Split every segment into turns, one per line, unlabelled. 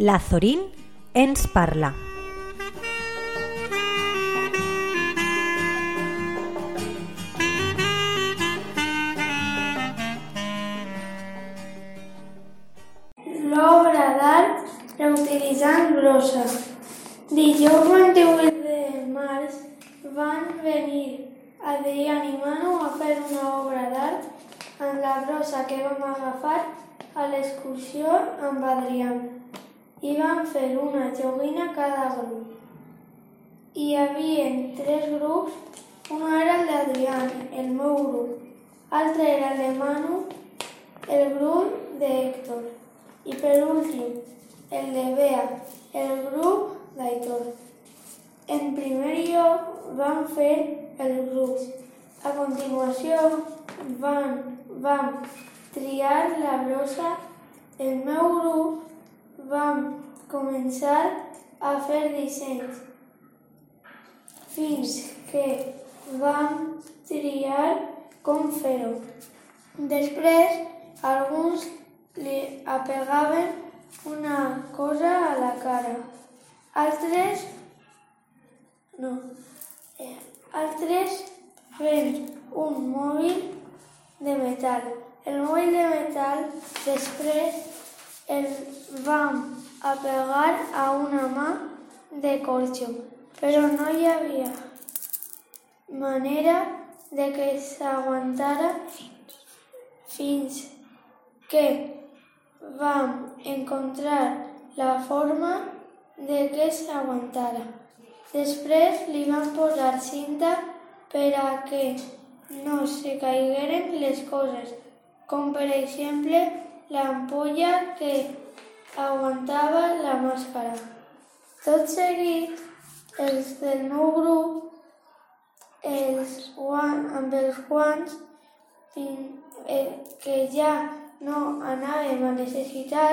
La Zorín ens parla.
L'obra d'art reutilitzant brossa. Dijous 28 de març van venir Adrià i Manu a fer una obra d'art amb la brossa que vam agafar a l'excursió amb Adrià. I van fer una joguina cada grup. Hi havia tres grups, un era el d'Adrià, el meu grup, l'altre era el de Manu, el grup d'Héctor i per últim el de Bea, el grup d'Aitor. En primer lloc van fer el grup. A continuació van, vam triar la brossa. El meu grup vam començar a fer dissenys fins que vam triar com fer-ho. Després, alguns li apegaven una cosa a la cara. Altres no. Eh, altres fent un mòbil de metal. El mòbil de metal després el vam apegar a una mà de corxo, però no hi havia manera de que s'aguantara fins que vam encontrar la forma de que s'aguantara. Després li vam posar cinta per a que no se caigueren les coses, com per exemple l'ampolla que aguantava la màscara. Tot seguit, els del meu grup, els guan, amb els guants eh, que ja no anàvem a necessitar,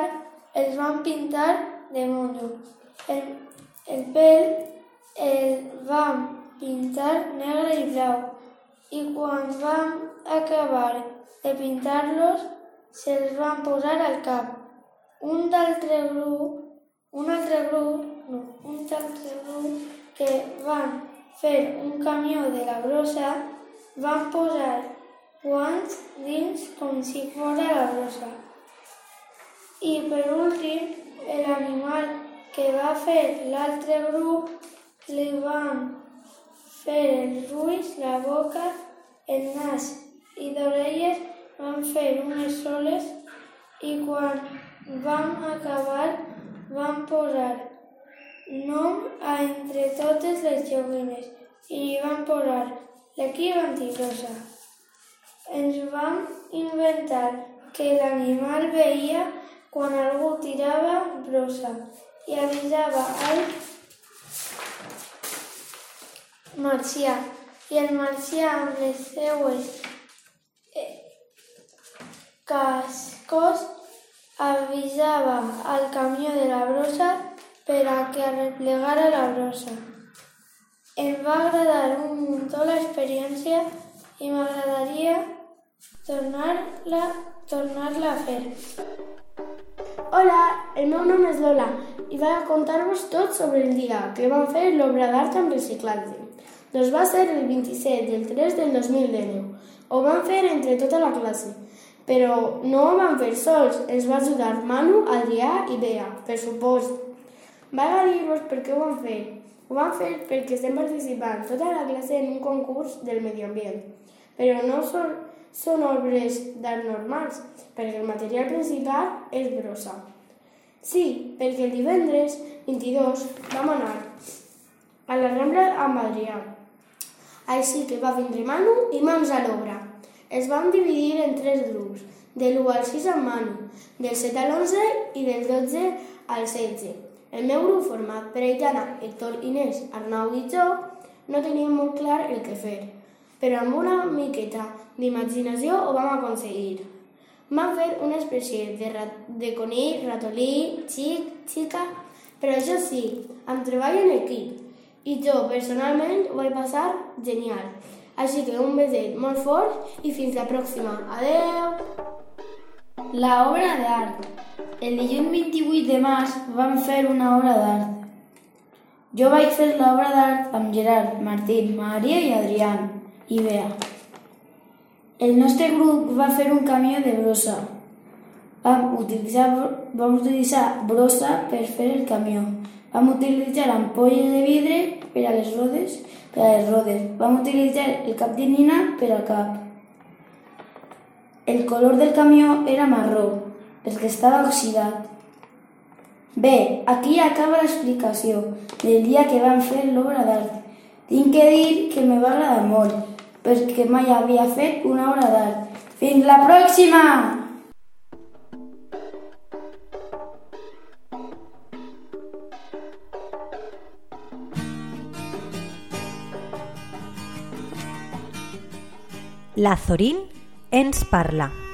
els vam pintar de monjo. El, el pèl el vam pintar negre i blau i quan vam acabar de pintar-los se'ls van posar al cap. Un d'altre grup, un altre grup, no, un altre grup que van fer un camió de la brossa van posar guants dins com si fos la brossa. I per últim, l'animal que va fer l'altre grup li van fer els ulls, la boca, el nas i d'orelles van fer unes soles i quan vam acabar vam posar nom a entre totes les joguines i van posar l'equip antibrossa. Ens vam inventar que l'animal veia quan algú tirava brossa i avisava al marcià. I el marcià amb les seues cascos avisava al camió de la brossa per a que arreplegara la brossa. Em va agradar un muntó l'experiència i m'agradaria tornar-la tornar a fer.
Hola, el meu nom és Lola i vaig a contar-vos tot sobre el dia que vam fer l'obra d'art amb reciclatge. Doncs va ser el 27 del 3 del 2019. Ho vam fer entre tota la classe, però no ho vam fer sols, ens va ajudar Manu, Adrià i Bea, per supost. Vaig a dir-vos per què ho vam fer. Ho vam fer perquè estem participant tota la classe en un concurs del medi ambient, però no són, són obres d'art normals, perquè el material principal és brossa. Sí, perquè el divendres 22 vam anar a la Rambla amb Adrià. Així que va vindre Manu i mans a l'obra. Es vam dividir en tres grups, de l'1 al 6 amb Manu, del 7 a l'11 i del 12 al 16. El meu grup, format per Aitana, Héctor, Inés, Arnau i jo, no teníem molt clar el que fer, però amb una miqueta d'imaginació ho vam aconseguir. Vam fer una espècie de, rat de conill, ratolí, xic, xica, però això sí, amb treball en equip. I jo, personalment, ho vaig passar genial. Així que un beset molt fort i fins la pròxima. Adeu!
La obra d'art.
El dilluns 28 de març vam fer una obra d'art. Jo vaig fer l'obra d'art amb Gerard, Martín, Maria i Adrián i Bea. El nostre grup va fer un camió de brossa. Vam utilitzar, vam utilitzar brossa per fer el camió. Vam utilitzar ampolles de vidre per a les rodes, per a les rodes. Vam utilitzar el cap de nina per al cap. El color del camió era marró, perquè estava oxidat. Bé, aquí acaba l'explicació del dia que vam fer l'obra d'art. Tinc que dir que me va agradar molt, perquè mai havia fet una obra d'art. Fins la pròxima!
Lazorín ens parla.